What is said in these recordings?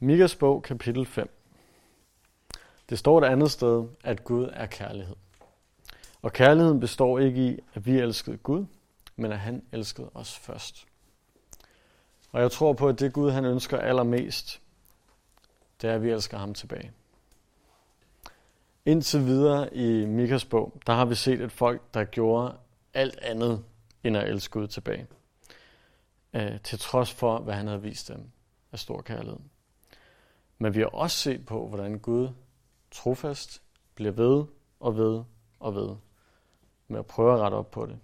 Mikas bog, kapitel 5. Det står et andet sted, at Gud er kærlighed. Og kærligheden består ikke i, at vi elskede Gud, men at han elskede os først. Og jeg tror på, at det Gud, han ønsker allermest, det er, at vi elsker ham tilbage. Indtil videre i Mikas bog, der har vi set et folk, der gjorde alt andet end at elske Gud tilbage. Øh, til trods for, hvad han havde vist dem af stor kærlighed. Men vi har også set på, hvordan Gud trofast bliver ved og ved og ved med at prøve at rette op på det.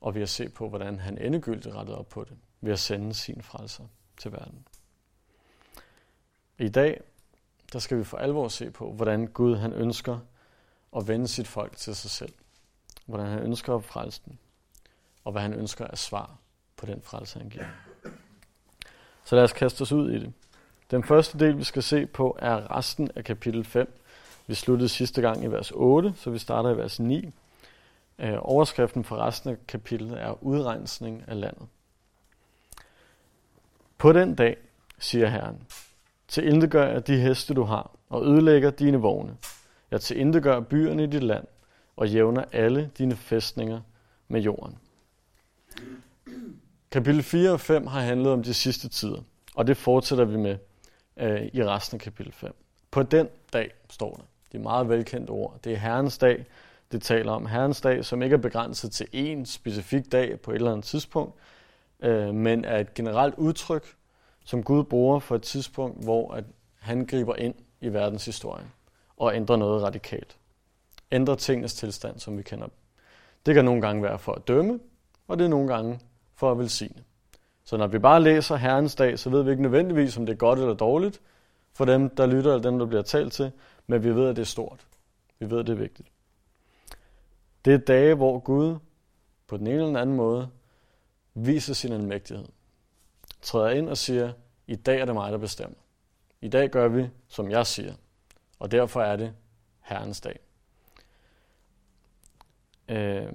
Og vi har set på, hvordan han endegyldigt rettede op på det ved at sende sin frelser til verden. I dag, der skal vi for alvor se på, hvordan Gud han ønsker at vende sit folk til sig selv. Hvordan han ønsker at frelse dem. Og hvad han ønsker at svare på den frelse, han giver. Så lad os kaste os ud i det. Den første del, vi skal se på, er resten af kapitel 5. Vi sluttede sidste gang i vers 8, så vi starter i vers 9. Øh, overskriften for resten af kapitlet er udrensning af landet. På den dag, siger Herren, til indegør jeg de heste, du har, og ødelægger dine vogne. Jeg til indegør byerne i dit land, og jævner alle dine fæstninger med jorden. Kapitel 4 og 5 har handlet om de sidste tider, og det fortsætter vi med øh, i resten af kapitel 5. På den dag, står der. Det er meget velkendt ord. Det er Herrens dag, det taler om. Herrens dag, som ikke er begrænset til én specifik dag på et eller andet tidspunkt, øh, men er et generelt udtryk, som Gud bruger for et tidspunkt, hvor at han griber ind i verdenshistorien og ændrer noget radikalt. Ændrer tingens tilstand, som vi kender Det kan nogle gange være for at dømme, og det er nogle gange for at velsigne. Så når vi bare læser Herrens dag, så ved vi ikke nødvendigvis, om det er godt eller dårligt for dem, der lytter, eller dem, der bliver talt til, men vi ved, at det er stort. Vi ved, at det er vigtigt. Det er dage, hvor Gud på den ene eller den anden måde viser sin almægtighed. Træder ind og siger, i dag er det mig, der bestemmer. I dag gør vi, som jeg siger. Og derfor er det Herrens dag. Øh,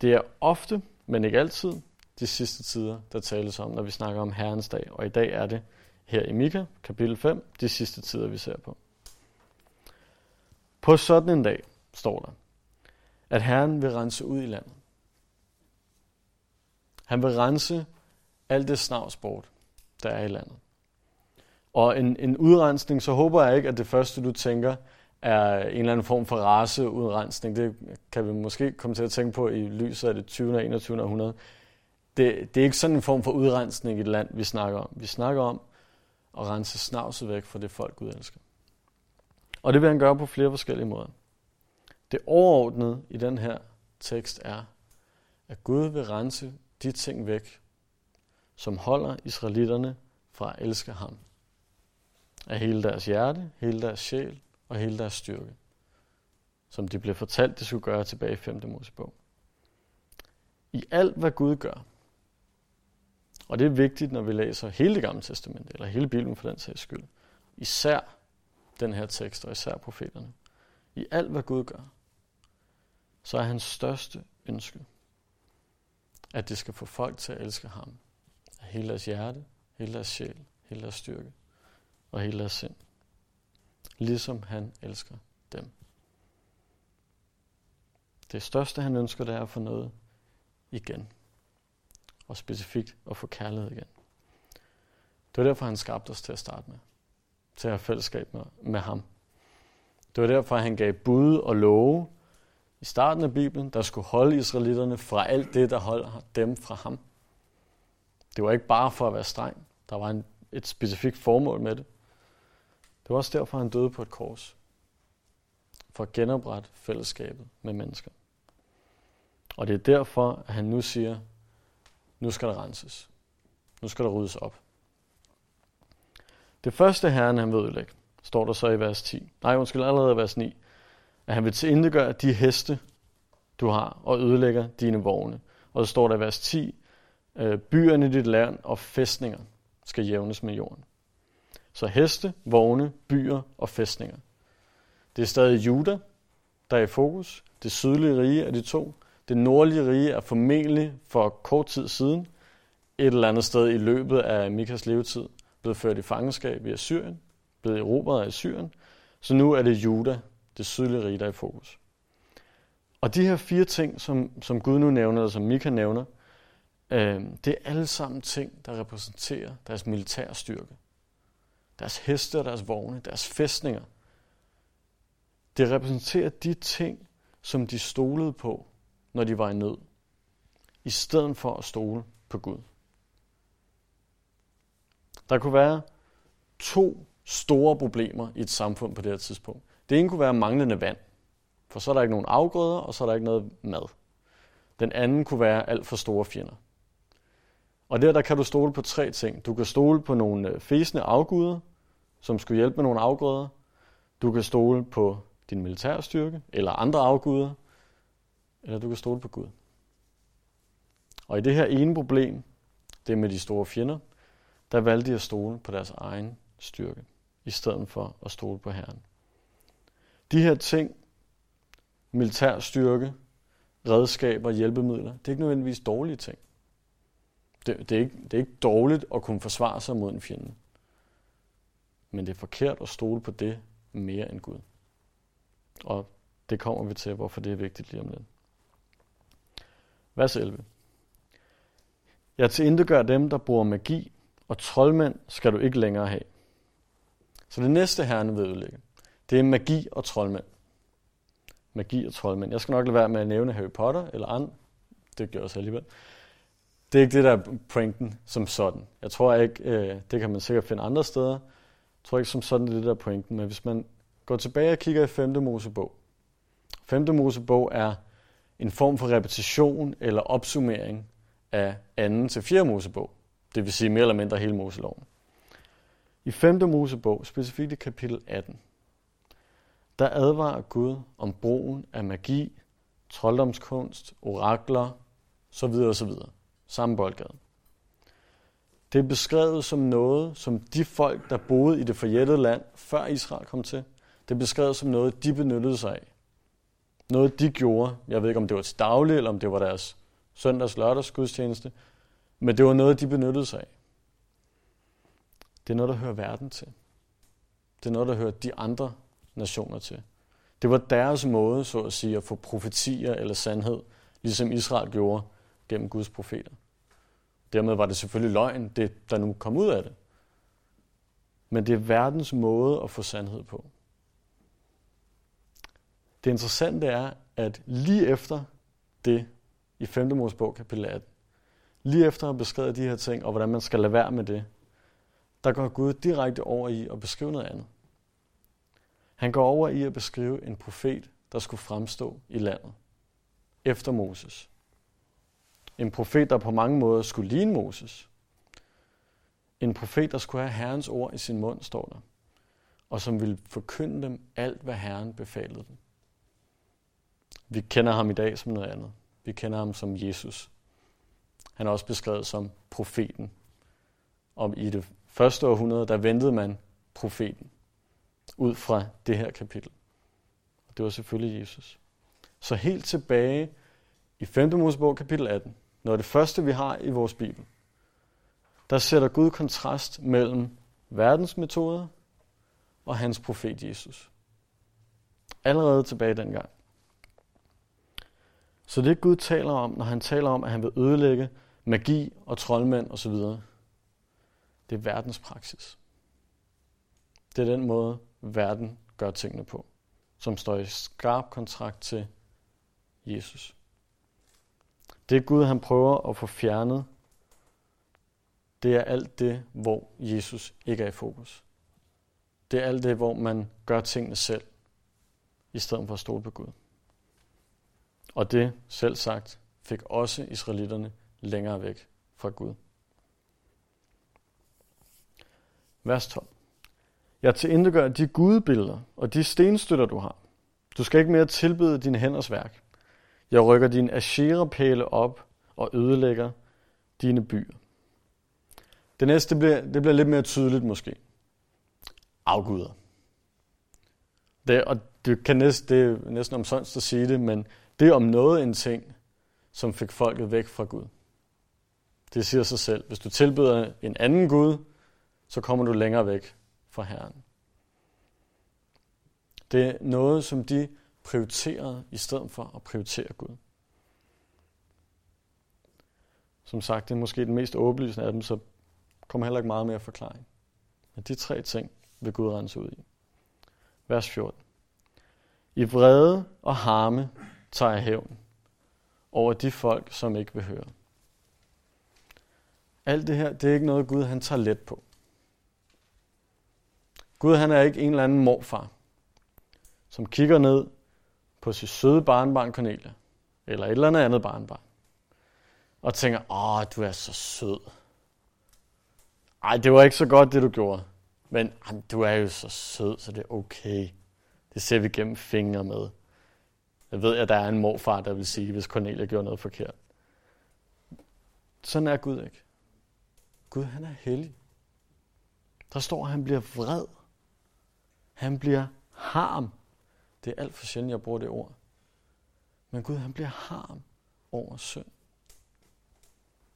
det er ofte, men ikke altid, de sidste tider, der tales om, når vi snakker om Herrens dag. Og i dag er det her i Mika, kapitel 5, de sidste tider, vi ser på. På sådan en dag, står der, at Herren vil rense ud i landet. Han vil rense alt det snavsbord, der er i landet. Og en, en udrensning, så håber jeg ikke, at det første, du tænker, er en eller anden form for raceudrensning. Det kan vi måske komme til at tænke på i lyset af det 20. og 21. århundrede. Det, det er ikke sådan en form for udrensning i et land, vi snakker om. Vi snakker om at rense snavset væk fra det folk, Gud elsker. Og det vil han gøre på flere forskellige måder. Det overordnede i den her tekst er, at Gud vil rense de ting væk, som holder israelitterne fra at elske ham. Af hele deres hjerte, hele deres sjæl og hele deres styrke. Som de blev fortalt, de skulle gøre tilbage i 5. Mosebog. I alt, hvad Gud gør, og det er vigtigt, når vi læser hele det gamle testamente, eller hele Bibelen for den sags skyld. Især den her tekst, og især profeterne. I alt, hvad Gud gør, så er hans største ønske, at det skal få folk til at elske ham. Af hele deres hjerte, hele deres sjæl, hele deres styrke og hele deres sind. Ligesom han elsker dem. Det største, han ønsker, det er at få noget igen og specifikt at få kærlighed igen. Det var derfor, han skabte os til at starte med. Til at have fællesskab med, med ham. Det var derfor, han gav bud og love i starten af Bibelen, der skulle holde israelitterne fra alt det, der holder dem fra ham. Det var ikke bare for at være streng. Der var en, et specifikt formål med det. Det var også derfor, han døde på et kors. For at genoprette fællesskabet med mennesker. Og det er derfor, at han nu siger, nu skal der renses. Nu skal der ryddes op. Det første herren, han vil ødelægge, står der så i vers 10. Nej, undskyld, allerede i vers 9. At han vil tilindegøre de heste, du har, og ødelægger dine vogne. Og så står der i vers 10, øh, byerne i dit land og fæstninger skal jævnes med jorden. Så heste, vogne, byer og fæstninger. Det er stadig Juda, der er i fokus. Det sydlige rige af de to. Det nordlige rige er formentlig for kort tid siden et eller andet sted i løbet af Mikas levetid blevet ført i fangenskab i Assyrien, blevet erobret af Assyrien, så nu er det Juda, det sydlige rige, der er i fokus. Og de her fire ting, som, som Gud nu nævner, eller som Mika nævner, øh, det er alle sammen ting, der repræsenterer deres militære styrke. Deres heste og deres vogne, deres fæstninger. Det repræsenterer de ting, som de stolede på, når de var i nød, i stedet for at stole på Gud. Der kunne være to store problemer i et samfund på det her tidspunkt. Det ene kunne være manglende vand, for så er der ikke nogen afgrøder, og så er der ikke noget mad. Den anden kunne være alt for store fjender. Og der, der kan du stole på tre ting. Du kan stole på nogle øh, fæsende afguder, som skulle hjælpe med nogle afgrøder. Du kan stole på din militærstyrke eller andre afguder. Eller du kan stole på Gud. Og i det her ene problem, det med de store fjender, der valgte de at stole på deres egen styrke, i stedet for at stole på Herren. De her ting, militær styrke, redskaber, hjælpemidler, det er ikke nødvendigvis dårlige ting. Det, det, er ikke, det er ikke dårligt at kunne forsvare sig mod en fjende. Men det er forkert at stole på det mere end Gud. Og det kommer vi til, hvorfor det er vigtigt lige om lidt. Vers 11. Jeg tilintetgør dem, der bruger magi, og troldmænd skal du ikke længere have. Så det næste herren vil ødelægge, det er magi og troldmænd. Magi og troldmænd. Jeg skal nok lade være med at nævne Harry Potter eller andre. Det gør jeg også alligevel. Det er ikke det, der er pointen som sådan. Jeg tror ikke, øh, det kan man sikkert finde andre steder. Jeg tror ikke som sådan, det er det, der er pointen. Men hvis man går tilbage og kigger i 5. Mosebog. 5. Mosebog er en form for repetition eller opsummering af 2. til 4. Mosebog. Det vil sige mere eller mindre hele Moseloven. I 5. Mosebog, specifikt i kapitel 18, der advarer Gud om brugen af magi, trolddomskunst, orakler, så videre og så videre. Samme boldgade. Det er beskrevet som noget, som de folk, der boede i det forjættede land, før Israel kom til, det er beskrevet som noget, de benyttede sig af. Noget, de gjorde. Jeg ved ikke, om det var til daglig, eller om det var deres søndags lørdags gudstjeneste. Men det var noget, de benyttede sig af. Det er noget, der hører verden til. Det er noget, der hører de andre nationer til. Det var deres måde, så at sige, at få profetier eller sandhed, ligesom Israel gjorde gennem Guds profeter. Dermed var det selvfølgelig løgn, det der nu kom ud af det. Men det er verdens måde at få sandhed på. Det interessante er, at lige efter det, i 5. Mosebog kapitel 18, lige efter at have beskrevet de her ting, og hvordan man skal lade være med det, der går Gud direkte over i at beskrive noget andet. Han går over i at beskrive en profet, der skulle fremstå i landet efter Moses. En profet, der på mange måder skulle ligne Moses. En profet, der skulle have Herrens ord i sin mund, står der, og som ville forkynde dem alt, hvad Herren befalede dem. Vi kender ham i dag som noget andet. Vi kender ham som Jesus. Han er også beskrevet som profeten. Og i det første århundrede, der ventede man profeten ud fra det her kapitel. Og det var selvfølgelig Jesus. Så helt tilbage i 5. Mosebog kapitel 18, når det første vi har i vores Bibel, der sætter Gud kontrast mellem verdens metoder og hans profet Jesus. Allerede tilbage dengang. Så det Gud taler om, når han taler om, at han vil ødelægge magi og troldmænd osv., det er verdens praksis. Det er den måde, verden gør tingene på, som står i skarp kontrakt til Jesus. Det er Gud, han prøver at få fjernet. Det er alt det, hvor Jesus ikke er i fokus. Det er alt det, hvor man gør tingene selv, i stedet for at stole på Gud. Og det, selv sagt, fik også israelitterne længere væk fra Gud. Vers 12. Jeg til de gudebilleder og de stenstøtter, du har. Du skal ikke mere tilbede dine hænders værk. Jeg rykker dine asherepæle op og ødelægger dine byer. Det næste bliver, det bliver lidt mere tydeligt måske. Afguder. Det, og det, kan næsten, det er næsten omsonst at sige det, men det er om noget en ting, som fik folket væk fra Gud. Det siger sig selv. Hvis du tilbyder en anden Gud, så kommer du længere væk fra Herren. Det er noget, som de prioriterede i stedet for at prioritere Gud. Som sagt, det er måske den mest åbenlysende af dem, så kommer heller ikke meget mere forklaring. Men de tre ting vil Gud rense ud i. Vers 14. I vrede og harme tager hævn over de folk, som ikke vil høre. Alt det her, det er ikke noget Gud, han tager let på. Gud, han er ikke en eller anden morfar, som kigger ned på sit søde barnbarn Cornelia, eller et eller andet andet barnbarn, og tænker, åh, du er så sød. Ej, det var ikke så godt, det du gjorde. Men jamen, du er jo så sød, så det er okay. Det ser vi gennem fingre med. Jeg ved, at der er en morfar, der vil sige, hvis Cornelia gjorde noget forkert. Sådan er Gud ikke. Gud, han er hellig. Der står, at han bliver vred. Han bliver harm. Det er alt for sjældent, jeg bruger det ord. Men Gud, han bliver harm over synd.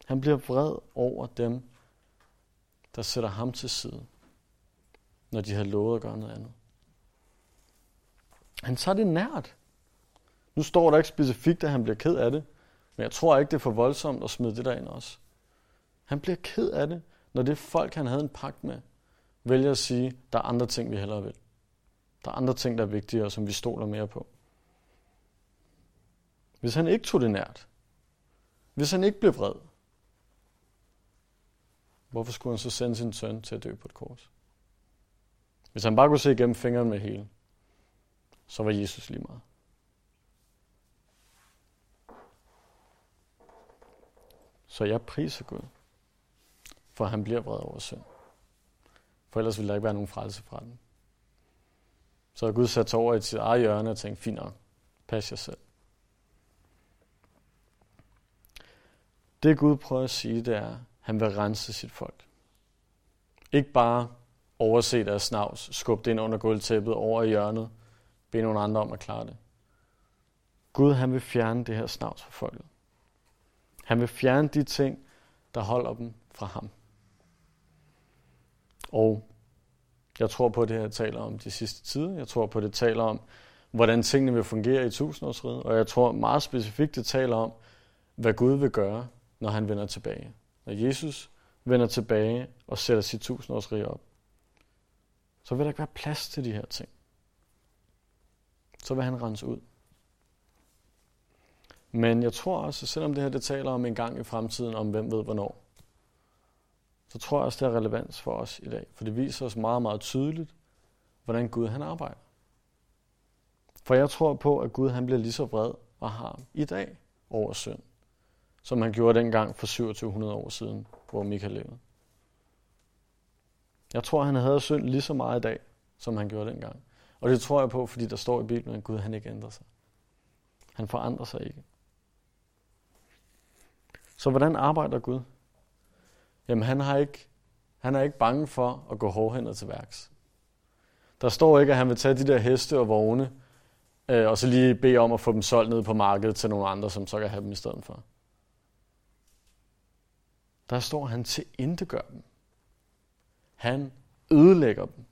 Han bliver vred over dem, der sætter ham til side, når de har lovet at gøre noget andet. Han tager det nært. Nu står der ikke specifikt, at han bliver ked af det, men jeg tror ikke, det er for voldsomt at smide det der ind også. Han bliver ked af det, når det folk, han havde en pagt med, vælger at sige, der er andre ting, vi hellere vil. Der er andre ting, der er vigtigere, som vi stoler mere på. Hvis han ikke tog det nært, hvis han ikke blev vred, hvorfor skulle han så sende sin søn til at dø på et kors? Hvis han bare kunne se igennem fingrene med hele, så var Jesus lige meget. Så jeg priser Gud, for han bliver vred over synd. For ellers ville der ikke være nogen frelse fra den. Så har Gud sat sig over i sit eget hjørne og tænkt, fint nok, pas jer selv. Det Gud prøver at sige, det er, at han vil rense sit folk. Ikke bare overse deres snavs, skubbe det ind under gulvtæppet over i hjørnet, bede nogle andre om at klare det. Gud han vil fjerne det her snavs fra folket. Han vil fjerne de ting, der holder dem fra ham. Og jeg tror på, at det her taler om de sidste tider. Jeg tror på, at det taler om, hvordan tingene vil fungere i tusindårsriget. Og jeg tror meget specifikt, det taler om, hvad Gud vil gøre, når han vender tilbage. Når Jesus vender tilbage og sætter sit tusindårsrige op, så vil der ikke være plads til de her ting. Så vil han rense ud. Men jeg tror også, selvom det her det taler om en gang i fremtiden, om hvem ved hvornår, så tror jeg også, det er relevans for os i dag. For det viser os meget, meget tydeligt, hvordan Gud han arbejder. For jeg tror på, at Gud han bliver lige så vred og har i dag over synd, som han gjorde dengang for 2700 år siden, hvor Michael levede. Jeg tror, han havde synd lige så meget i dag, som han gjorde dengang. Og det tror jeg på, fordi der står i Bibelen, at Gud han ikke ændrer sig. Han forandrer sig ikke. Så hvordan arbejder Gud? Jamen han, har ikke, han er ikke bange for at gå hårdhændet til værks. Der står ikke, at han vil tage de der heste og vogne, øh, og så lige bede om at få dem solgt ned på markedet til nogle andre, som så kan have dem i stedet for. Der står han til gør dem. Han ødelægger dem.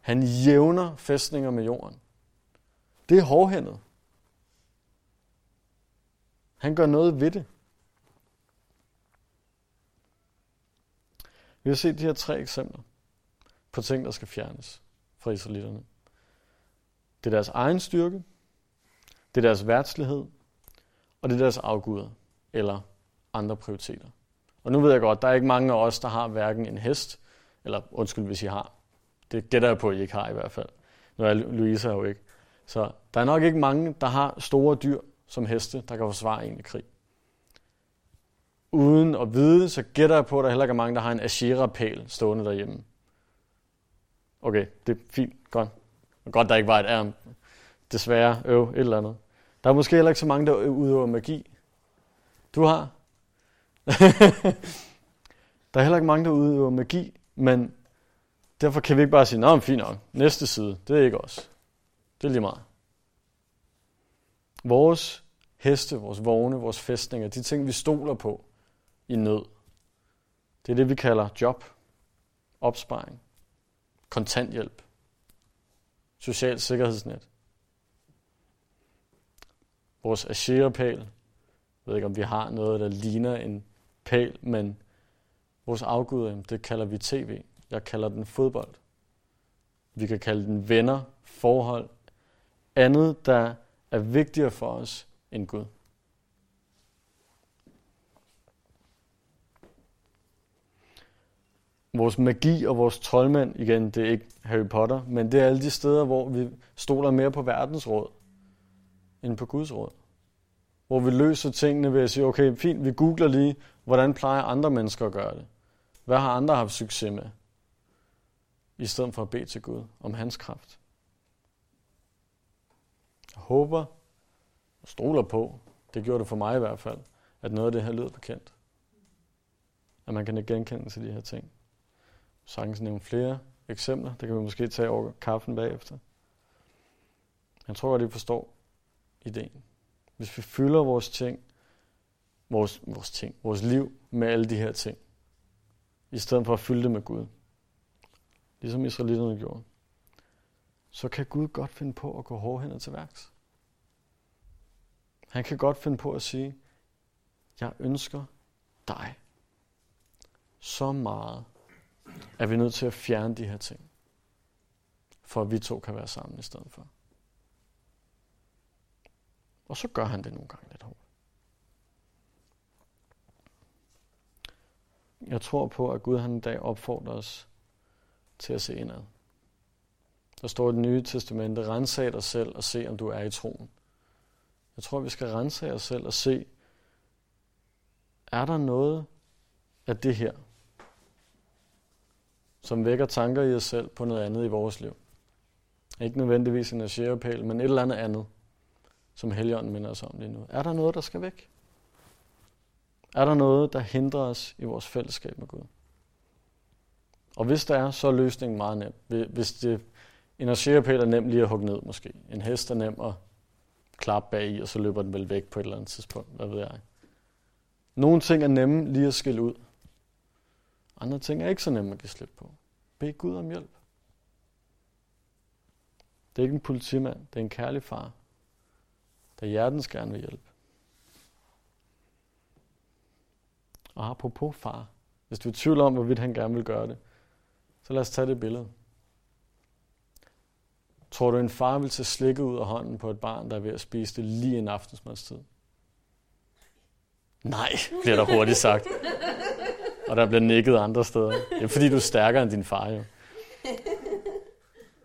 Han jævner fæstninger med jorden. Det er hårdhændet. Han gør noget ved det. Vi har set de her tre eksempler på ting, der skal fjernes fra israelitterne. Det er deres egen styrke, det er deres værtslighed, og det er deres afguder, eller andre prioriteter. Og nu ved jeg godt, der er ikke mange af os, der har hverken en hest, eller undskyld, hvis I har. Det gætter jeg på, at I ikke har i hvert fald. Nu er Louise jo ikke. Så der er nok ikke mange, der har store dyr som heste, der kan forsvare en i krig uden at vide, så gætter jeg på, at der heller ikke er mange, der har en Ashera-pæl stående derhjemme. Okay, det er fint, godt. Godt, der ikke var et ærm. Desværre, øv, et eller andet. Der er måske heller ikke så mange, der udøver magi. Du har? der er heller ikke mange, der udøver magi, men derfor kan vi ikke bare sige, nå, fint nok, næste side, det er ikke os. Det er lige meget. Vores heste, vores vogne, vores fæstninger, de ting, vi stoler på, i nød. Det er det, vi kalder job. opsparing, kontanthjælp, social sikkerhedsnet, vores asherepæl. Jeg ved ikke, om vi har noget, der ligner en pæl, men vores afgud, det kalder vi tv. Jeg kalder den fodbold. Vi kan kalde den venner, forhold, andet, der er vigtigere for os end Gud. Vores magi og vores troldmænd, igen, det er ikke Harry Potter, men det er alle de steder, hvor vi stoler mere på verdens råd, end på Guds råd. Hvor vi løser tingene ved at sige, okay, fint, vi googler lige, hvordan plejer andre mennesker at gøre det. Hvad har andre haft succes med? I stedet for at bede til Gud om hans kraft. Jeg håber og stoler på, det gjorde det for mig i hvert fald, at noget af det her lyder bekendt. At man kan genkende til de her ting. Sagtens nævne flere eksempler. Det kan vi måske tage over kaffen bagefter. Jeg tror at I forstår ideen. Hvis vi fylder vores ting, vores, vores ting, vores liv med alle de her ting, i stedet for at fylde det med Gud, ligesom israelitterne gjorde, så kan Gud godt finde på at gå hårdhændet til værks. Han kan godt finde på at sige, jeg ønsker dig så meget, at vi er nødt til at fjerne de her ting, for at vi to kan være sammen i stedet for. Og så gør han det nogle gange lidt hårdt. Jeg tror på, at Gud han en dag opfordrer os til at se indad. Der står i det nye testamente, rensag dig selv og se, om du er i troen. Jeg tror, vi skal rense os selv og se, er der noget af det her, som vækker tanker i os selv på noget andet i vores liv? Ikke nødvendigvis en asherepæl, men et eller andet andet, som Helligånden minder os om lige nu. Er der noget, der skal væk? Er der noget, der hindrer os i vores fællesskab med Gud? Og hvis der er, så er løsningen meget nem. Hvis det, en asherepæl er nem lige at hugge ned måske. En hest er nem at klappe bag i, og så løber den vel væk på et eller andet tidspunkt. Hvad ved jeg. Nogle ting er nemme lige at skille ud. Andre ting er ikke så nemme at give slip på. Bed Gud om hjælp. Det er ikke en politimand, det er en kærlig far, der hjertens gerne vil hjælpe. Og apropos far, hvis du er i tvivl om, hvorvidt han gerne vil gøre det, så lad os tage det billede. Tror du, en far vil tage slikket ud af hånden på et barn, der er ved at spise det lige en aftensmadstid? Nej, bliver der hurtigt sagt. Og der bliver nikket andre steder. Det er fordi, du er stærkere end din far, jo.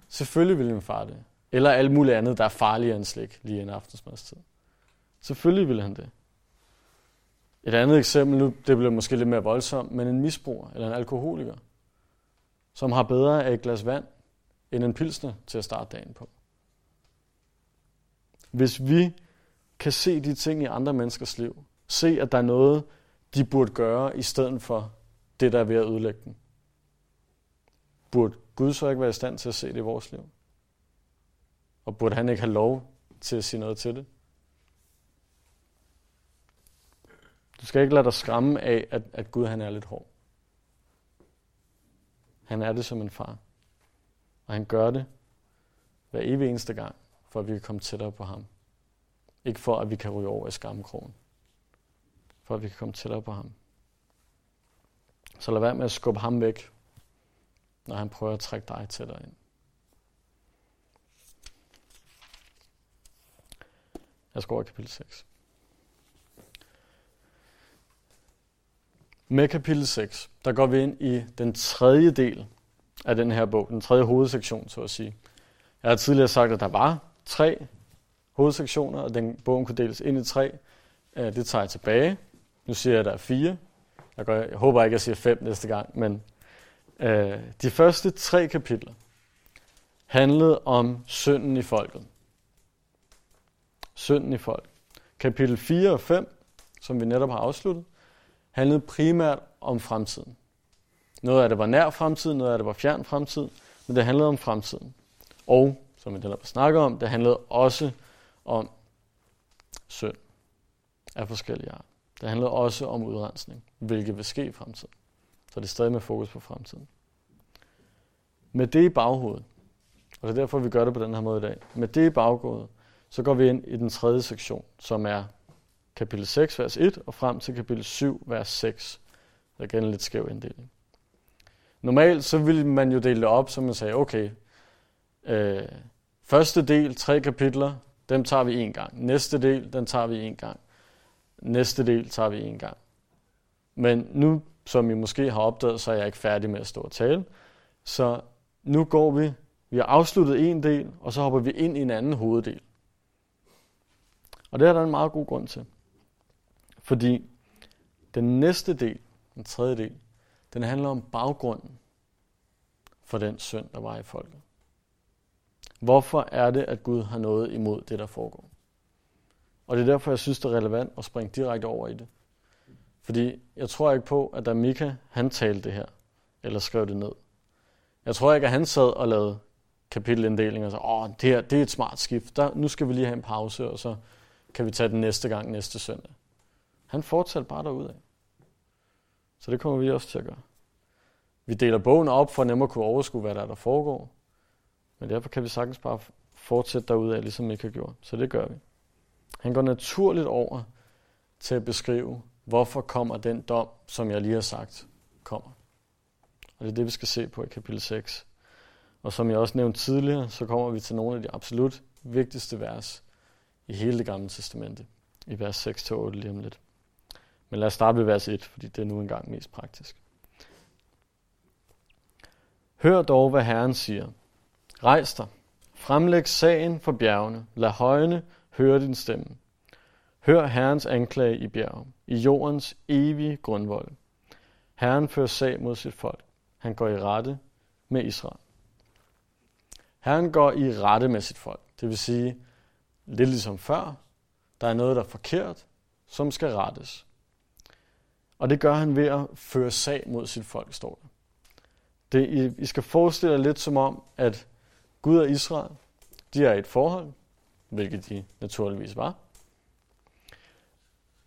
Selvfølgelig vil min far det. Eller alt muligt andet, der er farligere end slik lige en aftensmadstid. Selvfølgelig vil han det. Et andet eksempel, nu det bliver måske lidt mere voldsomt, men en misbruger eller en alkoholiker, som har bedre af et glas vand end en pilsner til at starte dagen på. Hvis vi kan se de ting i andre menneskers liv, se at der er noget, de burde gøre, i stedet for det, der er ved at ødelægge den. burde Gud så ikke være i stand til at se det i vores liv? Og burde han ikke have lov til at sige noget til det? Du skal ikke lade dig skræmme af, at, at Gud han er lidt hård. Han er det som en far. Og han gør det hver evig eneste gang, for at vi kan komme tættere på ham. Ikke for, at vi kan ryge over i skammekrogen. For at vi kan komme tættere på ham. Så lad være med at skubbe ham væk, når han prøver at trække dig tættere ind. Jeg skal over kapitel 6. Med kapitel 6, der går vi ind i den tredje del af den her bog, den tredje hovedsektion, så at sige. Jeg har tidligere sagt, at der var tre hovedsektioner, og den bogen kunne deles ind i tre. Øh, det tager jeg tilbage. Nu siger jeg, at der er fire. Jeg, går, jeg håber ikke, at jeg siger fem næste gang, men øh, de første tre kapitler handlede om synden i folket. Synden i folket. Kapitel 4 og 5, som vi netop har afsluttet, handlede primært om fremtiden. Noget af det var nær fremtid, noget af det var fjern fremtid, men det handlede om fremtiden. Og, som vi netop snakker om, det handlede også om synd af forskellige art. Det handlede også om udrensning, hvilket vil ske i fremtiden. Så det er stadig med fokus på fremtiden. Med det i baghovedet, og det er derfor, vi gør det på den her måde i dag. Med det i baghovedet, så går vi ind i den tredje sektion, som er kapitel 6, vers 1, og frem til kapitel 7, vers 6. Der er igen en lidt skæv inddeling. Normalt så ville man jo dele det op, så man sagde, okay, øh, første del, tre kapitler, dem tager vi en gang. Næste del, den tager vi en gang. Næste del tager vi en gang. Men nu, som I måske har opdaget, så er jeg ikke færdig med at stå og tale. Så nu går vi, vi har afsluttet en del, og så hopper vi ind i en anden hoveddel. Og det er der en meget god grund til. Fordi den næste del, den tredje del, den handler om baggrunden for den synd, der var i folket. Hvorfor er det, at Gud har noget imod det, der foregår? Og det er derfor, jeg synes, det er relevant at springe direkte over i det. Fordi jeg tror ikke på, at da Mika han talte det her, eller skrev det ned. Jeg tror ikke, at han sad og lavede kapitelinddeling og så, åh, det her, det er et smart skift. Der, nu skal vi lige have en pause, og så kan vi tage den næste gang næste søndag. Han fortsatte bare derudad. Så det kommer vi også til at gøre. Vi deler bogen op for at nemmere kunne overskue, hvad der er, der foregår. Men derfor kan vi sagtens bare fortsætte derudad, ligesom Mika gjorde. Så det gør vi. Han går naturligt over til at beskrive, hvorfor kommer den dom, som jeg lige har sagt, kommer. Og det er det, vi skal se på i kapitel 6. Og som jeg også nævnte tidligere, så kommer vi til nogle af de absolut vigtigste vers i hele det gamle testamente. I vers 6-8 lige om lidt. Men lad os starte ved vers 1, fordi det er nu engang mest praktisk. Hør dog, hvad Herren siger. Rejs dig. Fremlæg sagen for bjergene. Lad højene høre din stemme. Hør Herrens anklage i bjerget, i jordens evige grundvold. Herren fører sag mod sit folk. Han går i rette med Israel. Herren går i rette med sit folk. Det vil sige, lidt ligesom før, der er noget, der er forkert, som skal rettes. Og det gør han ved at føre sag mod sit folk, står der. Det, I, I skal forestille jer lidt som om, at Gud og Israel, de er i et forhold, hvilket de naturligvis var.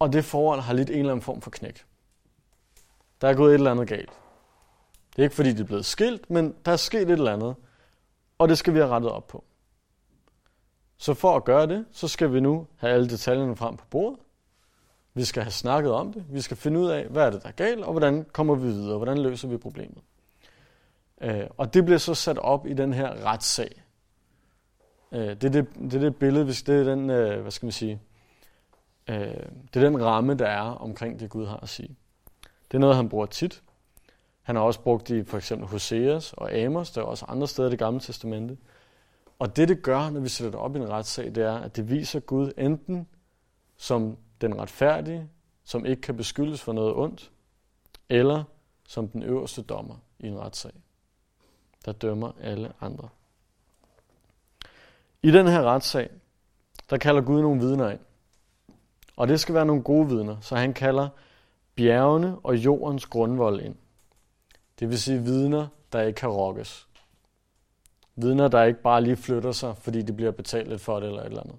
Og det forhold har lidt en eller anden form for knæk. Der er gået et eller andet galt. Det er ikke fordi, det er blevet skilt, men der er sket et eller andet, og det skal vi have rettet op på. Så for at gøre det, så skal vi nu have alle detaljerne frem på bordet. Vi skal have snakket om det. Vi skal finde ud af, hvad er det, der er galt, og hvordan kommer vi videre, hvordan løser vi problemet. Øh, og det bliver så sat op i den her retssag. Øh, det, er det, det er det billede, det er den, øh, hvad skal man sige, Øh, det er den ramme, der er omkring det, Gud har at sige. Det er noget, han bruger tit. Han har også brugt det i for eksempel Hoseas og Amos, der er også andre steder i det gamle testamente. Og det, det gør, når vi sætter det op i en retssag, det er, at det viser Gud enten som den retfærdige, som ikke kan beskyldes for noget ondt, eller som den øverste dommer i en retssag, der dømmer alle andre. I den her retssag, der kalder Gud nogle vidner ind. Og det skal være nogle gode vidner, så han kalder bjergene og jordens grundvold ind. Det vil sige vidner, der ikke kan rokkes. Vidner, der ikke bare lige flytter sig, fordi de bliver betalt lidt for det eller et eller andet.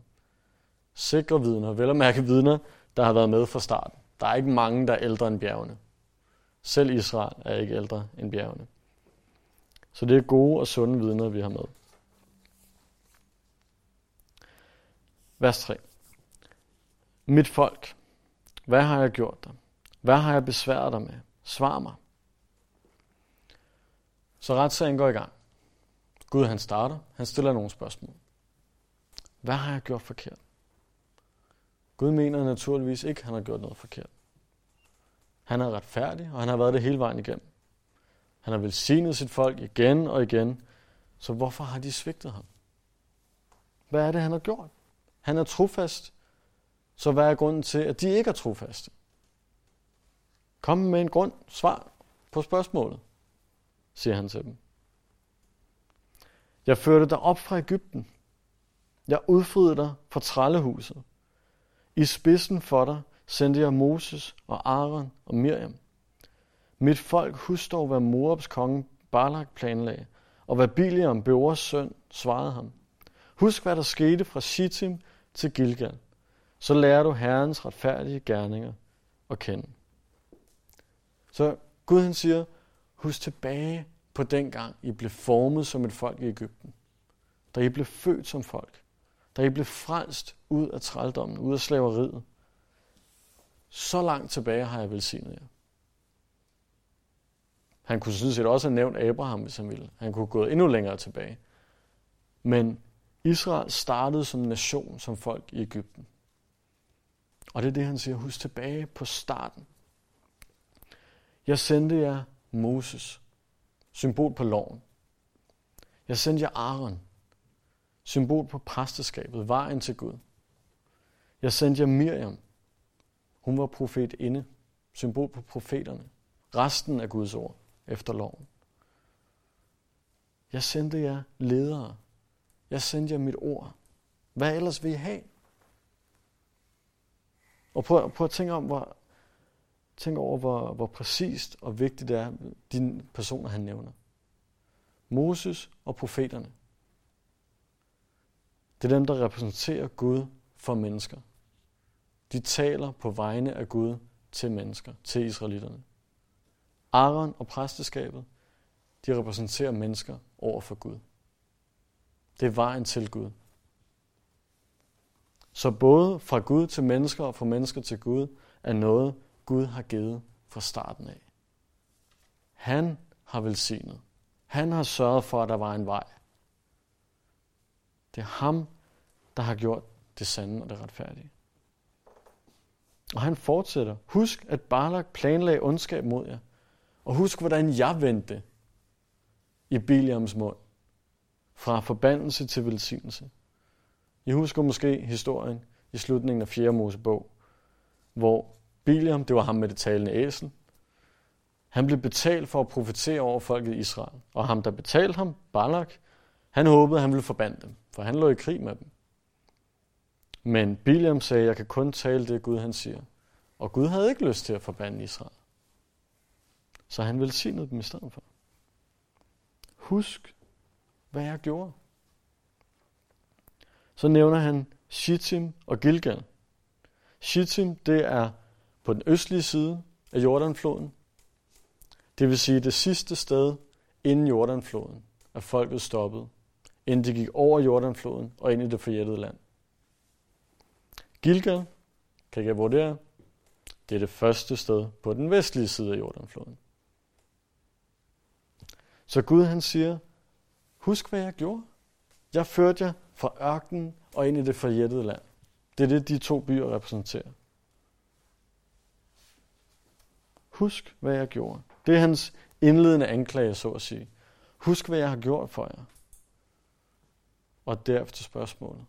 Sikre vidner, vel at mærke vidner, der har været med fra starten. Der er ikke mange, der er ældre end bjergene. Selv Israel er ikke ældre end bjergene. Så det er gode og sunde vidner, vi har med. Vers 3. Mit folk, hvad har jeg gjort dig? Hvad har jeg besværet dig med? Svar mig. Så retssagen går i gang. Gud han starter, han stiller nogle spørgsmål. Hvad har jeg gjort forkert? Gud mener naturligvis ikke, at han har gjort noget forkert. Han er retfærdig, og han har været det hele vejen igennem. Han har velsignet sit folk igen og igen, så hvorfor har de svigtet ham? Hvad er det, han har gjort? Han er trofast, så hvad er grunden til, at de ikke er trofaste? Kom med en grund, svar på spørgsmålet, siger han til dem. Jeg førte dig op fra Ægypten. Jeg udfriede dig fra trællehuset. I spidsen for dig sendte jeg Moses og Aaron og Miriam. Mit folk husk dog, hvad Moabs konge Balak planlagde, og hvad Biliam, Beors søn, svarede ham. Husk, hvad der skete fra Shittim til Gilgal. Så lærer du Herrens retfærdige gerninger at kende. Så Gud han siger, husk tilbage på den gang, I blev formet som et folk i Ægypten. Da I blev født som folk. Da I blev frelst ud af trældommen, ud af slaveriet. Så langt tilbage har jeg velsignet jer. Han kunne sådan set også have nævnt Abraham, hvis han ville. Han kunne have gået endnu længere tilbage. Men Israel startede som nation, som folk i Ægypten. Og det er det, han siger. Husk tilbage på starten. Jeg sendte jer Moses, symbol på loven. Jeg sendte jer Aaron, symbol på præsteskabet, vejen til Gud. Jeg sendte jer Miriam. Hun var profet inde, symbol på profeterne. Resten af Guds ord efter loven. Jeg sendte jer ledere. Jeg sendte jer mit ord. Hvad ellers vil I have? Og prøv, prøv at tænke om, hvor, tænk over, hvor, hvor præcist og vigtigt det er, de personer, han nævner. Moses og profeterne. Det er dem, der repræsenterer Gud for mennesker. De taler på vegne af Gud til mennesker, til israelitterne. Aaron og præsteskabet, de repræsenterer mennesker over for Gud. Det er vejen til Gud. Så både fra Gud til mennesker og fra mennesker til Gud er noget, Gud har givet fra starten af. Han har velsignet. Han har sørget for, at der var en vej. Det er ham, der har gjort det sande og det retfærdige. Og han fortsætter. Husk, at Barlak planlagde ondskab mod jer. Og husk, hvordan jeg vendte i Biliams mund. Fra forbandelse til velsignelse. I husker måske historien i slutningen af 4. Mosebog, hvor Biliam, det var ham med det talende æsel, han blev betalt for at profetere over folket i Israel. Og ham, der betalte ham, Balak, han håbede, at han ville forbande dem, for han lå i krig med dem. Men Biliam sagde, jeg kan kun tale det, Gud han siger. Og Gud havde ikke lyst til at forbande Israel. Så han velsignede dem i stedet for. Husk, hvad jeg gjorde. Så nævner han Shittim og Gilgal. Shittim, det er på den østlige side af Jordanfloden. Det vil sige det sidste sted inden Jordanfloden, at folket stoppede, inden de gik over Jordanfloden og ind i det forjættede land. Gilgal, kan jeg vurdere, det er? Det er det første sted på den vestlige side af Jordanfloden. Så Gud han siger, husk hvad jeg gjorde. Jeg førte jer fra ørkenen og ind i det forjættede land. Det er det, de to byer repræsenterer. Husk, hvad jeg gjorde. Det er hans indledende anklage, så at sige. Husk, hvad jeg har gjort for jer. Og derefter spørgsmålet.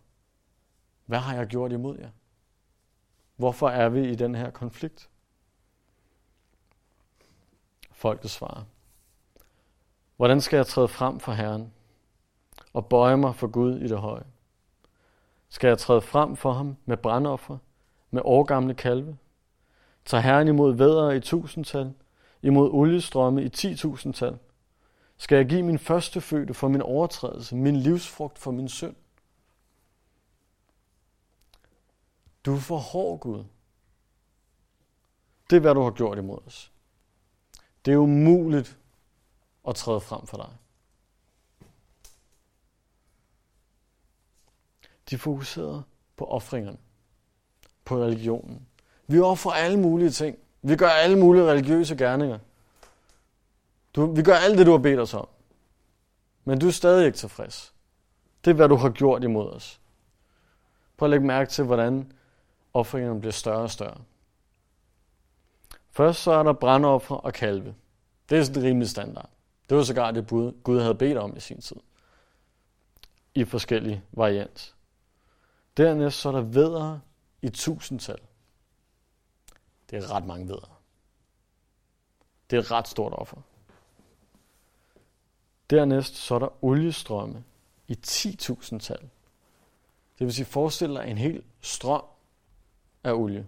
Hvad har jeg gjort imod jer? Hvorfor er vi i den her konflikt? Folket svarer. Hvordan skal jeg træde frem for Herren og bøje mig for Gud i det høje? Skal jeg træde frem for ham med brandoffer, med årgamle kalve? Tag Herren imod vædder i tusindtal, imod oliestrømme i titusindtal? Skal jeg give min første fødte for min overtrædelse, min livsfrugt for min synd? Du er for hård, Gud. Det er, hvad du har gjort imod os. Det er umuligt at træde frem for dig. De fokuserede på offringerne, på religionen. Vi offrer alle mulige ting. Vi gør alle mulige religiøse gerninger. Du, vi gør alt det, du har bedt os om. Men du er stadig ikke tilfreds. Det er, hvad du har gjort imod os. Prøv at lægge mærke til, hvordan offringerne bliver større og større. Først så er der brandoffer og kalve. Det er sådan rimelig standard. Det var sågar det Gud havde bedt om i sin tid. I forskellige varianter. Dernæst så er der vedere i tusindtal. Det er ret mange vedere. Det er et ret stort offer. Dernæst så er der oliestrømme i 10.000 tal. Det vil sige, forestil dig en hel strøm af olie.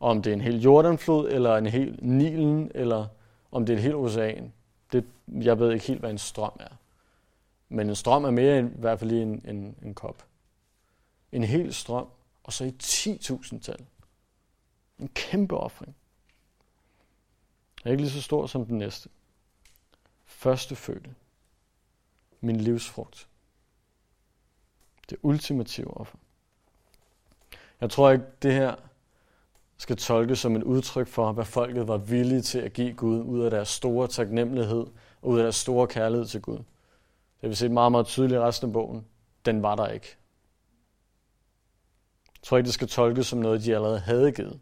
Og om det er en hel Jordanflod, eller en hel Nilen, eller om det er et helt ocean. Det, jeg ved ikke helt, hvad en strøm er. Men en strøm er mere end, i hvert fald lige en, en, en kop. En hel strøm, og så i 10.000 tal. En kæmpe offring. Er ikke lige så stor som den næste. første fødte. Min livsfrugt. Det ultimative offer. Jeg tror ikke, det her skal tolkes som et udtryk for, hvad folket var villige til at give Gud ud af deres store taknemmelighed og ud af deres store kærlighed til Gud. Det har vi set meget, meget tydeligt i resten af bogen. Den var der ikke. Jeg tror ikke, det skal tolkes som noget, de allerede havde givet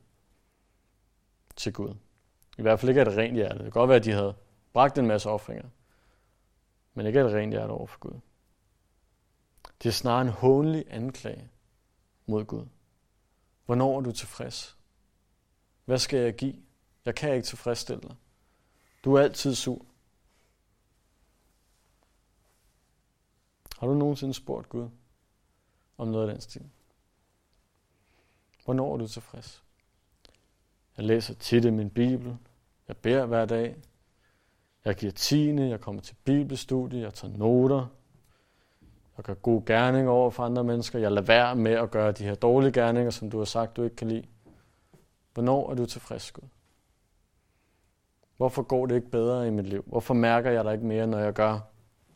til Gud. I hvert fald ikke af et rent hjerte. Det kan godt være, at de havde bragt en masse offringer. Men ikke af et rent hjerte over for Gud. Det er snarere en hånlig anklage mod Gud. Hvornår er du tilfreds? Hvad skal jeg give? Jeg kan ikke tilfredsstille dig. Du er altid sur. Har du nogensinde spurgt Gud om noget af den stil? Hvornår er du tilfreds? Jeg læser tit i min bibel. Jeg beder hver dag. Jeg giver tiende. Jeg kommer til bibelstudie. Jeg tager noter. Jeg gør gode gerninger over for andre mennesker. Jeg lader være med at gøre de her dårlige gerninger, som du har sagt, du ikke kan lide. Hvornår er du tilfreds, Gud? Hvorfor går det ikke bedre i mit liv? Hvorfor mærker jeg dig ikke mere, når jeg gør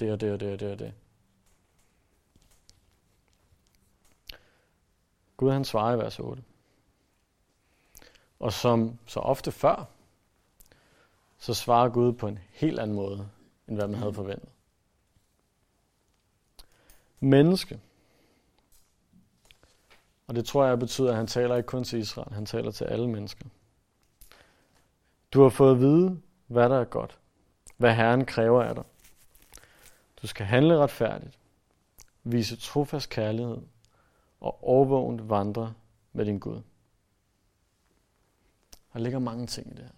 det og det og det og det og det? Gud han svarer i vers 8. Og som så ofte før, så svarer Gud på en helt anden måde, end hvad man havde forventet. Menneske. Og det tror jeg betyder, at han taler ikke kun til Israel, han taler til alle mennesker. Du har fået at vide, hvad der er godt, hvad Herren kræver af dig. Du skal handle retfærdigt, vise trofast kærlighed og overvågent vandre med din Gud. Der ligger mange ting i det her.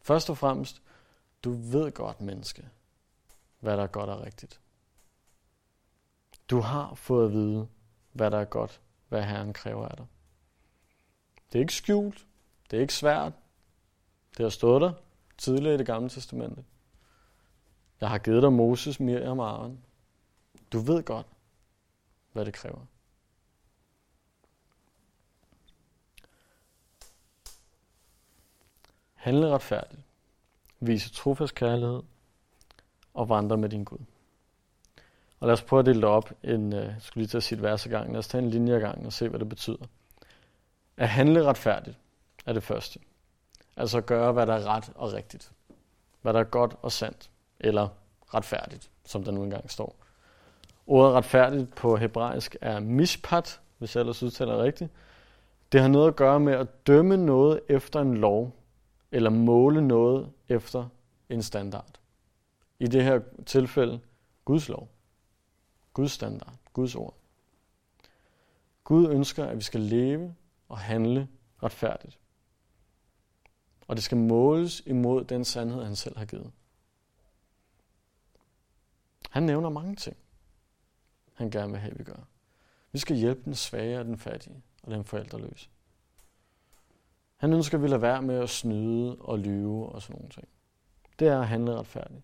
Først og fremmest, du ved godt, menneske, hvad der er godt og rigtigt. Du har fået at vide, hvad der er godt, hvad Herren kræver af dig. Det er ikke skjult. Det er ikke svært. Det har stået der tidligere i det gamle testamente. Jeg har givet dig Moses, Miriam og Aaron. Du ved godt, hvad det kræver. Handle retfærdigt. Vise trofast kærlighed og vandre med din Gud. Og lad os prøve at dele det op. En, øh, jeg skulle lige til at sige et vers gang. Lad os tage en linje gang og se, hvad det betyder. At handle retfærdigt er det første. Altså at gøre, hvad der er ret og rigtigt. Hvad der er godt og sandt. Eller retfærdigt, som der nu engang står. Ordet retfærdigt på hebraisk er mishpat, hvis jeg ellers udtaler rigtigt. Det har noget at gøre med at dømme noget efter en lov, eller måle noget efter en standard. I det her tilfælde Guds lov. Guds standard, Guds ord. Gud ønsker, at vi skal leve og handle retfærdigt. Og det skal måles imod den sandhed, han selv har givet. Han nævner mange ting, han gerne vil have, at vi gør. Vi skal hjælpe den svage og den fattige og den forældreløse. Han ønsker, at vi lader være med at snyde og lyve og sådan nogle ting. Det er at handle retfærdigt.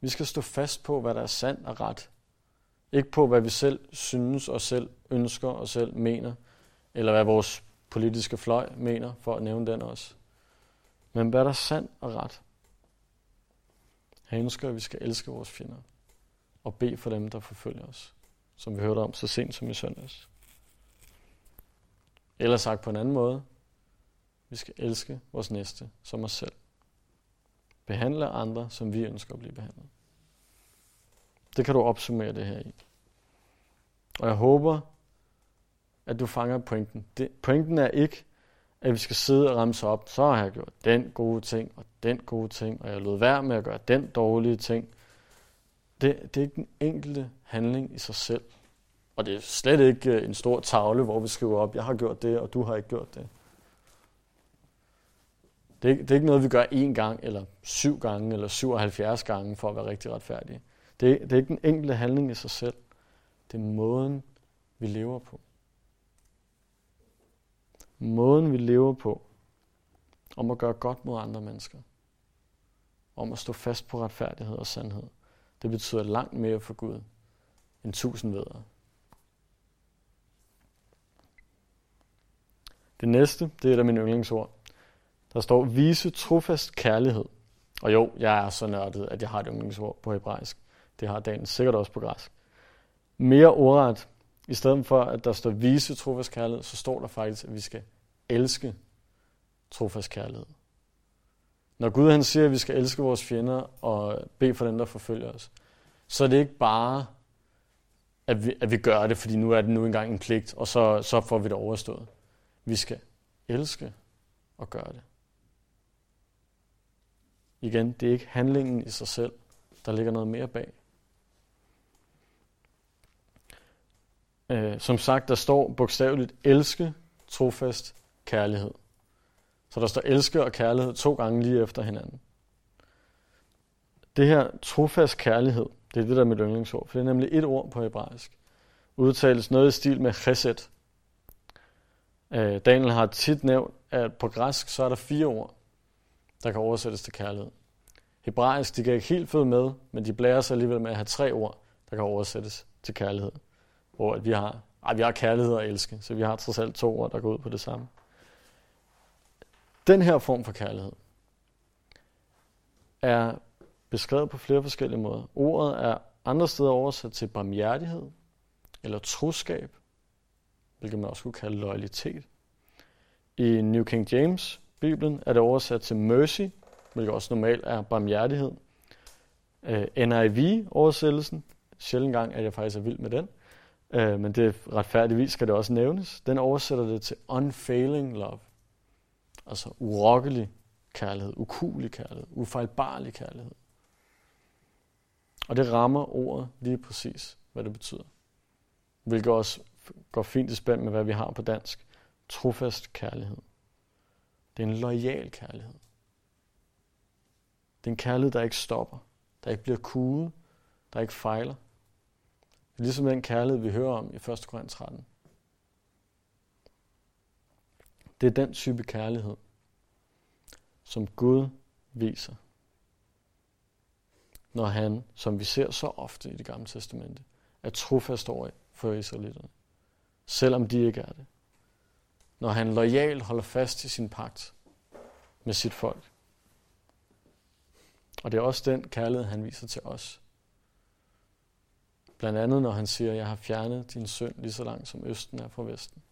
Vi skal stå fast på, hvad der er sandt og ret. Ikke på, hvad vi selv synes og selv ønsker og selv mener, eller hvad vores politiske fløj mener, for at nævne den også. Men hvad der er sandt og ret. Han ønsker, at vi skal elske vores fjender og bede for dem, der forfølger os, som vi hørte om så sent som i søndags. Eller sagt på en anden måde, vi skal elske vores næste som os selv. Behandle andre, som vi ønsker at blive behandlet. Det kan du opsummere det her i. Og jeg håber, at du fanger pointen. Det, pointen er ikke, at vi skal sidde og ramse op, så har jeg gjort den gode ting, og den gode ting, og jeg lod være med at gøre den dårlige ting. Det, det er ikke den enkelte handling i sig selv. Og det er slet ikke en stor tavle, hvor vi skriver op, jeg har gjort det, og du har ikke gjort det. Det er, det er ikke noget, vi gør én gang, eller syv gange, eller 77 gange for at være rigtig retfærdige. Det, det er ikke den enkelte handling i sig selv. Det er måden, vi lever på. Måden, vi lever på, om at gøre godt mod andre mennesker. Om at stå fast på retfærdighed og sandhed. Det betyder langt mere for Gud end tusind vedere. Det næste, det er da min yndlingsord. Der står, vise trofast kærlighed Og jo, jeg er så nørdet, at jeg har et yndlingsord på hebraisk. Det har dagen sikkert også på græsk. Mere ordret, i stedet for at der står vise trofast kærlighed, så står der faktisk, at vi skal elske trofast kærlighed. Når Gud han siger, at vi skal elske vores fjender og bede for dem, der forfølger os, så er det ikke bare, at vi, at vi gør det, fordi nu er det nu engang en pligt, og så, så får vi det overstået. Vi skal elske og gøre det. Igen, det er ikke handlingen i sig selv. Der ligger noget mere bag. Øh, som sagt, der står bogstaveligt elske, trofast, kærlighed. Så der står elske og kærlighed to gange lige efter hinanden. Det her trofast kærlighed, det er det der med yndlingsord, for det er nemlig et ord på hebraisk. Udtales noget i stil med chesed. Øh, Daniel har tit nævnt, at på græsk så er der fire ord, der kan oversættes til kærlighed. Hebraisk, de kan ikke helt følge med, men de blærer sig alligevel med at have tre ord, der kan oversættes til kærlighed. Hvor at vi har, ej, vi har kærlighed og elske, så vi har trods alt to ord, der går ud på det samme. Den her form for kærlighed er beskrevet på flere forskellige måder. Ordet er andre steder oversat til barmhjertighed eller troskab, hvilket man også kunne kalde loyalitet. I New King James, Bibelen, er det oversat til mercy, hvilket også normalt er barmhjertighed. Øh, NIV-oversættelsen, sjældent gang, at jeg faktisk er vild med den, uh, men det retfærdigvis skal det også nævnes, den oversætter det til unfailing love. Altså urokkelig kærlighed, ukulig kærlighed, ufejlbarlig kærlighed. Og det rammer ordet lige præcis, hvad det betyder. Hvilket også går fint i spænd med, hvad vi har på dansk. Trofast kærlighed. Det er en lojal kærlighed. Det er en kærlighed, der ikke stopper, der ikke bliver kuget, der ikke fejler. Det er ligesom den kærlighed, vi hører om i 1. Korinth 13. Det er den type kærlighed, som Gud viser, når han, som vi ser så ofte i det gamle testamente, er trofast over for israelitterne, selvom de ikke er det. Når han lojalt holder fast i sin pagt med sit folk. Og det er også den kærlighed, han viser til os. Blandt andet, når han siger, jeg har fjernet din synd lige så langt som østen er fra vesten.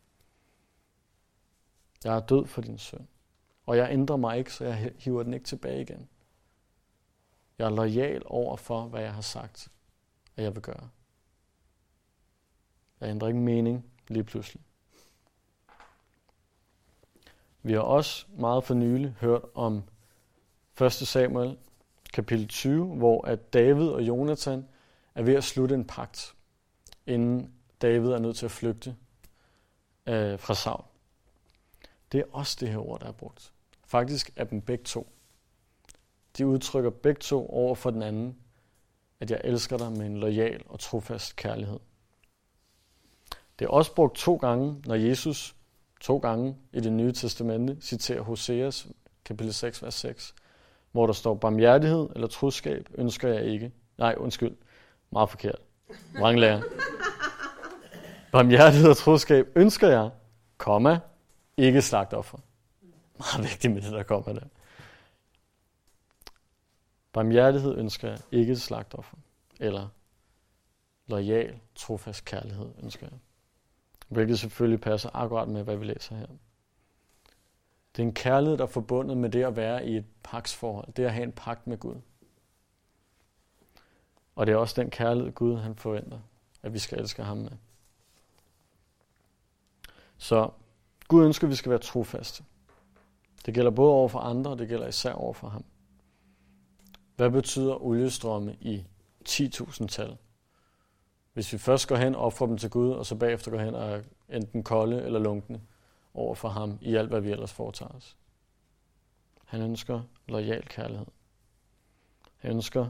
Jeg er død for din synd. Og jeg ændrer mig ikke, så jeg hiver den ikke tilbage igen. Jeg er lojal over for, hvad jeg har sagt, at jeg vil gøre. Jeg ændrer ikke mening lige pludselig. Vi har også meget for nylig hørt om 1. Samuel kapitel 20, hvor at David og Jonathan er ved at slutte en pagt, inden David er nødt til at flygte øh, fra Saul. Det er også det her ord, der er brugt. Faktisk er dem begge to. De udtrykker begge to over for den anden, at jeg elsker dig med en lojal og trofast kærlighed. Det er også brugt to gange, når Jesus to gange i det nye testamente citerer Hoseas kapitel 6, vers 6, hvor der står, barmhjertighed eller troskab ønsker jeg ikke. Nej, undskyld. Meget forkert. lærer. barmhjertighed og troskab ønsker jeg, komma, ikke slagtoffer. Meget vigtigt med det, der kommer der. Barmhjertighed ønsker jeg, ikke slagtoffer. Eller lojal, trofast kærlighed ønsker jeg. Hvilket selvfølgelig passer akkurat med, hvad vi læser her. Det er en kærlighed, der er forbundet med det at være i et paksforhold. Det at have en pagt med Gud. Og det er også den kærlighed, Gud han forventer, at vi skal elske ham med. Så Gud ønsker, at vi skal være trofaste. Det gælder både over for andre, og det gælder især over for ham. Hvad betyder oliestrømme i 10.000 tal? Hvis vi først går hen og offrer dem til Gud, og så bagefter går hen og er enten kolde eller lunkne over for ham i alt, hvad vi ellers foretager os. Han ønsker lojal kærlighed. Han ønsker,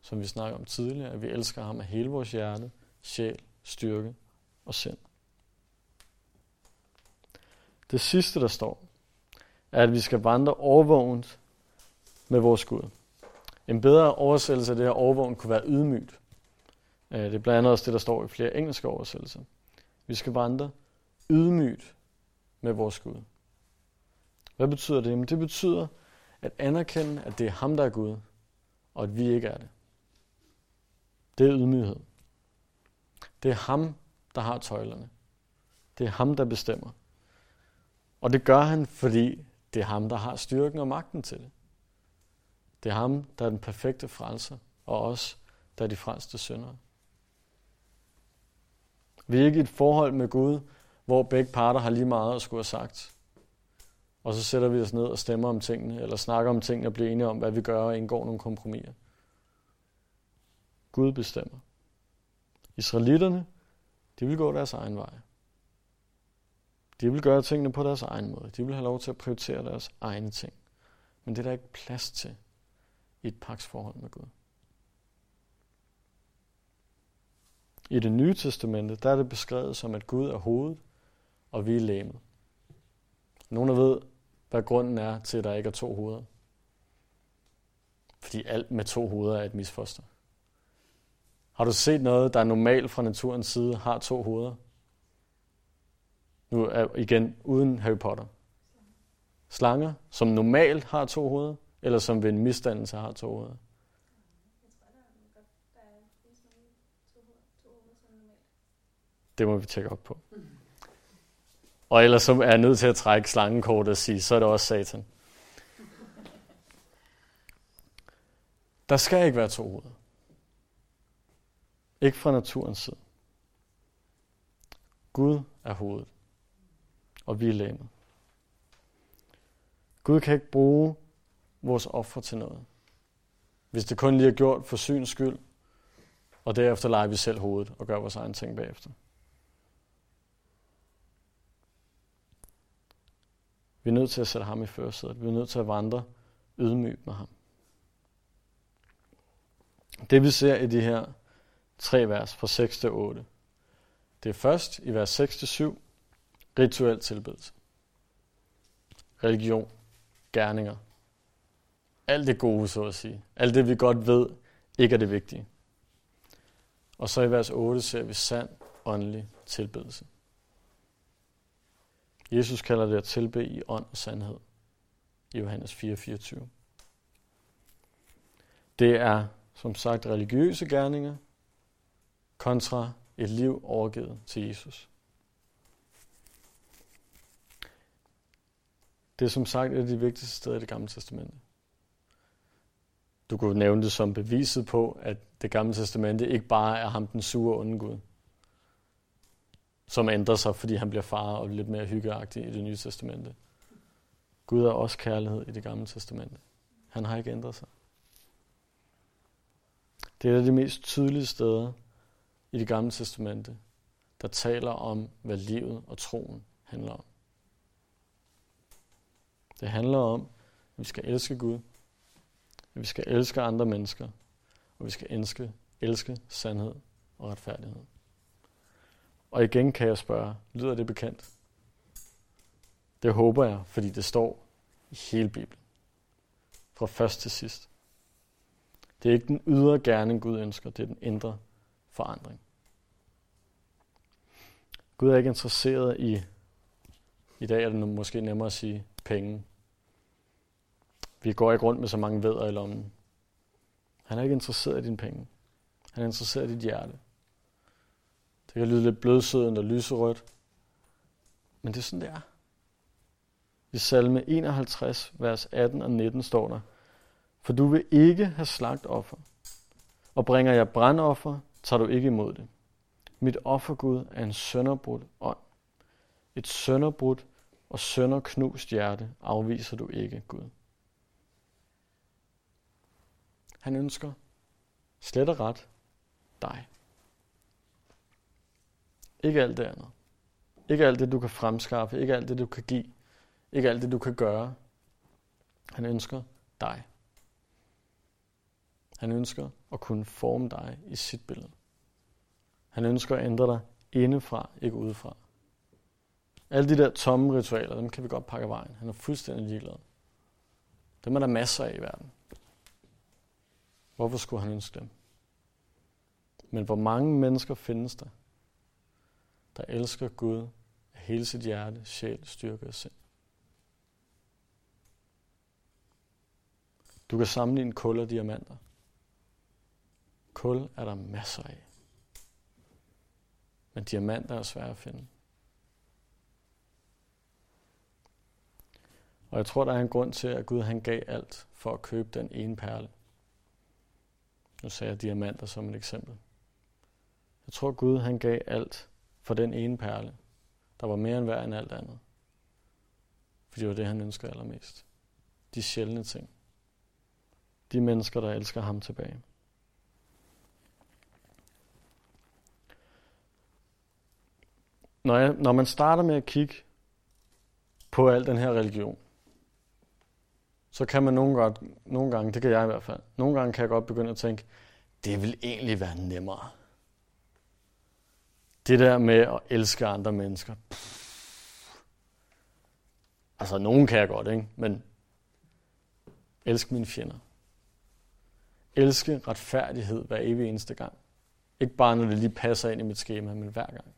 som vi snakker om tidligere, at vi elsker ham af hele vores hjerte, sjæl, styrke og sind. Det sidste, der står, er, at vi skal vandre overvågent med vores Gud. En bedre oversættelse af det her overvågent kunne være ydmygt. Øh, det er blandt andet også det, der står i flere engelske oversættelser. Vi skal vandre ydmygt med vores Gud. Hvad betyder det? Jamen, det betyder, at anerkende, at det er ham, der er Gud, og at vi ikke er det. Det er ydmyghed. Det er ham, der har tøjlerne. Det er ham, der bestemmer. Og det gør han, fordi det er ham, der har styrken og magten til det. Det er ham, der er den perfekte frelser, og os, der er de frelste syndere. Vi er ikke i et forhold med Gud, hvor begge parter har lige meget at skulle have sagt. Og så sætter vi os ned og stemmer om tingene, eller snakker om tingene og bliver enige om, hvad vi gør og indgår nogle kompromiser. Gud bestemmer. Israelitterne, de vil gå deres egen vej. De vil gøre tingene på deres egen måde. De vil have lov til at prioritere deres egne ting. Men det er der ikke plads til i et paksforhold med Gud. I det nye testamente, der er det beskrevet som, at Gud er hovedet, og vi er læmet. Nogle ved, hvad grunden er til, at der ikke er to hoveder. Fordi alt med to hoveder er et misfoster. Har du set noget, der er normalt fra naturens side, har to hoveder? Nu er igen uden Harry Potter. Slanger, som normalt har to hoveder, eller som ved en misdannelse har to hoveder. Det må vi tjekke op på. Og ellers så er jeg nødt til at trække slangekortet og sige, så er det også satan. Der skal ikke være to hoveder. Ikke fra naturens side. Gud er hovedet, og vi er læmet. Gud kan ikke bruge vores offer til noget. Hvis det kun lige er gjort for syns skyld, og derefter leger vi selv hovedet og gør vores egen ting bagefter. Vi er nødt til at sætte ham i førersædet. Vi er nødt til at vandre ydmygt med ham. Det vi ser i de her tre vers fra 6 til 8, det er først i vers 6 til 7, rituel tilbedelse. Religion, gerninger, alt det gode, så at sige. Alt det, vi godt ved, ikke er det vigtige. Og så i vers 8 ser vi sand åndelig tilbedelse. Jesus kalder det at tilbe i ånd og sandhed. I Johannes 4:24. Det er som sagt religiøse gerninger kontra et liv overgivet til Jesus. Det er som sagt et af de vigtigste steder i det gamle testamente. Du kunne nævne det som beviset på, at det gamle testamente ikke bare er ham den sure onde Gud, som ændrer sig, fordi han bliver far og lidt mere hyggeagtig i det nye testamente. Gud er også kærlighed i det gamle testamente. Han har ikke ændret sig. Det er et af de mest tydelige steder i det gamle testamente, der taler om, hvad livet og troen handler om. Det handler om, at vi skal elske Gud, at vi skal elske andre mennesker, og vi skal elske, elske sandhed og retfærdighed. Og igen kan jeg spørge, lyder det bekendt? Det håber jeg, fordi det står i hele Bibelen. Fra først til sidst. Det er ikke den ydre gerning, Gud ønsker, det er den indre forandring. Gud er ikke interesseret i, i dag er det måske nemmere at sige, penge. Vi går ikke rundt med så mange vædder i lommen. Han er ikke interesseret i dine penge. Han er interesseret i dit hjerte. Det kan lyde lidt blødsødende og lyserødt. Men det er sådan, det er. I salme 51, vers 18 og 19 står der, For du vil ikke have slagt offer, og bringer jeg brandoffer, tager du ikke imod det. Mit offergud er en sønderbrudt ånd. Et sønderbrudt og sønderknust hjerte afviser du ikke, Gud. Han ønsker slet og ret dig. Ikke alt det andet. Ikke alt det, du kan fremskaffe. Ikke alt det, du kan give. Ikke alt det, du kan gøre. Han ønsker dig. Han ønsker at kunne forme dig i sit billede. Han ønsker at ændre dig indefra, ikke udefra. Alle de der tomme ritualer, dem kan vi godt pakke af vejen. Han er fuldstændig ligeglad. Dem er der masser af i verden. Hvorfor skulle han ønske dem? Men hvor mange mennesker findes der, der elsker Gud af hele sit hjerte, sjæl, styrke og sind? Du kan sammenligne kul og diamanter. Kul er der masser af. Men diamanter er svære at finde. Og jeg tror, der er en grund til, at Gud han gav alt for at købe den ene perle. Nu sagde jeg diamanter som et eksempel. Jeg tror, Gud han gav alt for den ene perle, der var mere end værd end alt andet. For det var det, han ønskede allermest. De sjældne ting. De mennesker, der elsker ham tilbage. Når, jeg, når man starter med at kigge på al den her religion, så kan man nogle godt, nogle gange, det kan jeg i hvert fald, nogle gange kan jeg godt begynde at tænke, det vil egentlig være nemmere. Det der med at elske andre mennesker. Pff. Altså, nogen kan jeg godt, ikke? Men elsk mine fjender. Elske retfærdighed hver evig eneste gang. Ikke bare, når det lige passer ind i mit schema, men hver gang.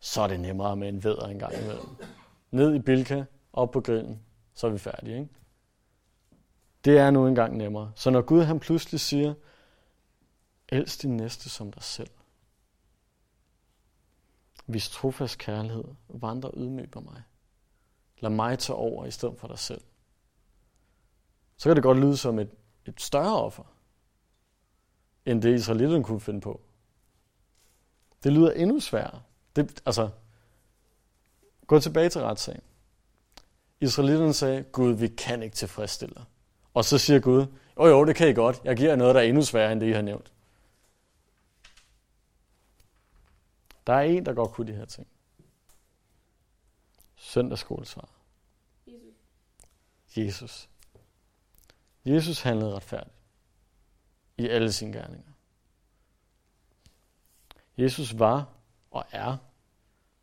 Så er det nemmere med en vædder en gang imellem. Ned i Bilka, op på grillen, så er vi færdige, ikke? Det er nu engang nemmere. Så når Gud han pludselig siger, elsk din næste som dig selv. Vis trofast kærlighed, vandrer ydmyg på mig. Lad mig tage over i stedet for dig selv. Så kan det godt lyde som et, et større offer, end det israelitterne kunne finde på. Det lyder endnu sværere. Det, altså, gå tilbage til retssagen. Israelitterne sagde, Gud, vi kan ikke tilfredsstille dig. Og så siger Gud, jo jo, det kan I godt. Jeg giver jer noget, der er endnu sværere end det, I har nævnt. Der er en, der godt kunne de her ting. Søndagsskolesvar. Jesus. Jesus. Jesus handlede retfærdigt i alle sine gerninger. Jesus var og er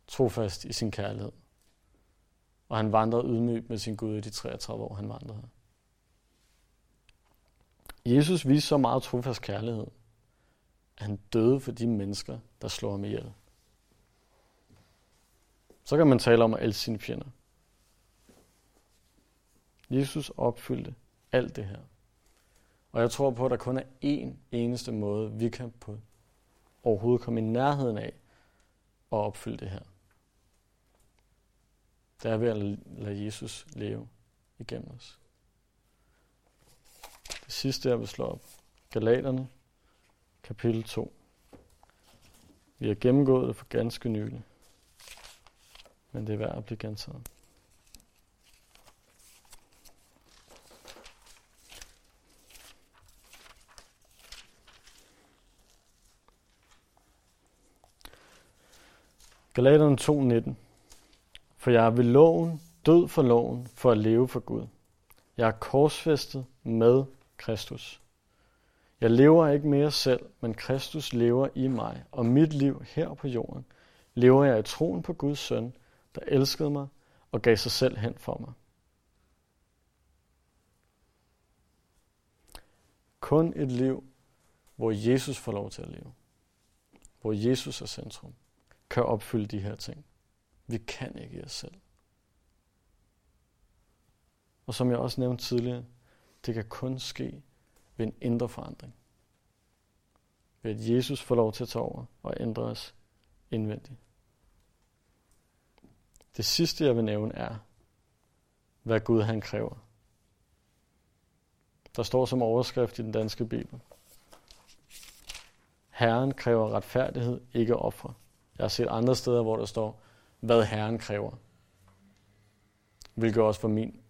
trofast i sin kærlighed. Og han vandrede ydmygt med sin Gud i de 33 år, han vandrede her. Jesus viste så meget trofast kærlighed, at han døde for de mennesker, der slår ham ihjel. Så kan man tale om at elske sine fjender. Jesus opfyldte alt det her. Og jeg tror på, at der kun er én eneste måde, vi kan på overhovedet komme i nærheden af at opfylde det her. Det er ved at lade Jesus leve igennem os. Det sidste, jeg vil slå op. Galaterne, kapitel 2. Vi har gennemgået det for ganske nylig. Men det er værd at blive gentaget. Galaterne 2.19 For jeg er ved loven, død for loven, for at leve for Gud. Jeg er korsfæstet med Kristus. Jeg lever ikke mere selv, men Kristus lever i mig, og mit liv her på jorden lever jeg i troen på Guds søn, der elskede mig og gav sig selv hen for mig. Kun et liv, hvor Jesus får lov til at leve, hvor Jesus er centrum, kan opfylde de her ting. Vi kan ikke i os selv. Og som jeg også nævnte tidligere, det kan kun ske ved en indre forandring. Ved at Jesus får lov til at tage over og ændre os indvendigt. Det sidste, jeg vil nævne, er, hvad Gud han kræver. Der står som overskrift i den danske bibel. Herren kræver retfærdighed, ikke ofre. Jeg har set andre steder, hvor der står, hvad Herren kræver. Hvilket også var min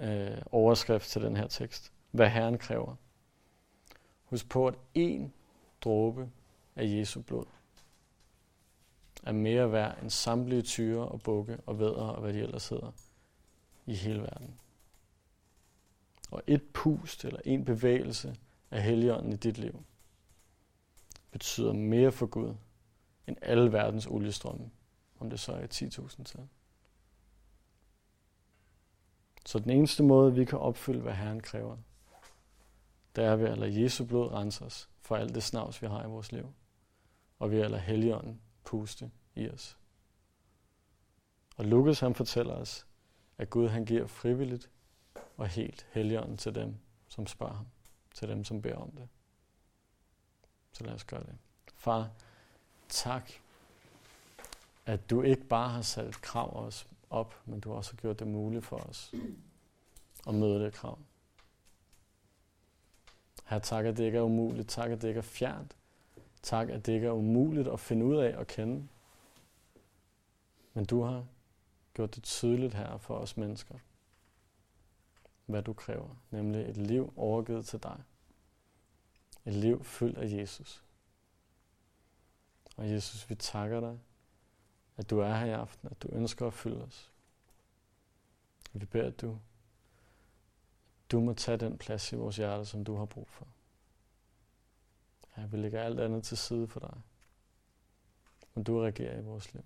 øh, overskrift til den her tekst. Hvad Herren kræver. Husk på, at én dråbe af Jesu blod er mere værd end samtlige tyre og bukke og vædder og hvad de ellers hedder i hele verden. Og et pust eller en bevægelse af Helligånden i dit liv betyder mere for Gud end alle verdens oliestrømme, om det så er 10.000 tal. Så den eneste måde, vi kan opfylde, hvad Herren kræver, det er ved at lade Jesu blod rense os for alt det snavs, vi har i vores liv. Og ved at lade Helligånden puste i os. Og Lukas han fortæller os, at Gud han giver frivilligt og helt Helligånden til dem, som spørger ham. Til dem, som beder om det. Så lad os gøre det. Far, tak, at du ikke bare har sat et krav os op, men du har også gjort det muligt for os at møde det krav. Her tak, at det ikke er umuligt. Tak, at det ikke er fjernt. Tak, at det ikke er umuligt at finde ud af og kende. Men du har gjort det tydeligt her for os mennesker, hvad du kræver, nemlig et liv overgivet til dig. Et liv fyldt af Jesus. Og Jesus, vi takker dig, at du er her i aften, at du ønsker at fylde os. Vi beder, at du, du må tage den plads i vores hjerte, som du har brug for. Ja, vi lægger alt andet til side for dig. Men du regerer i vores liv.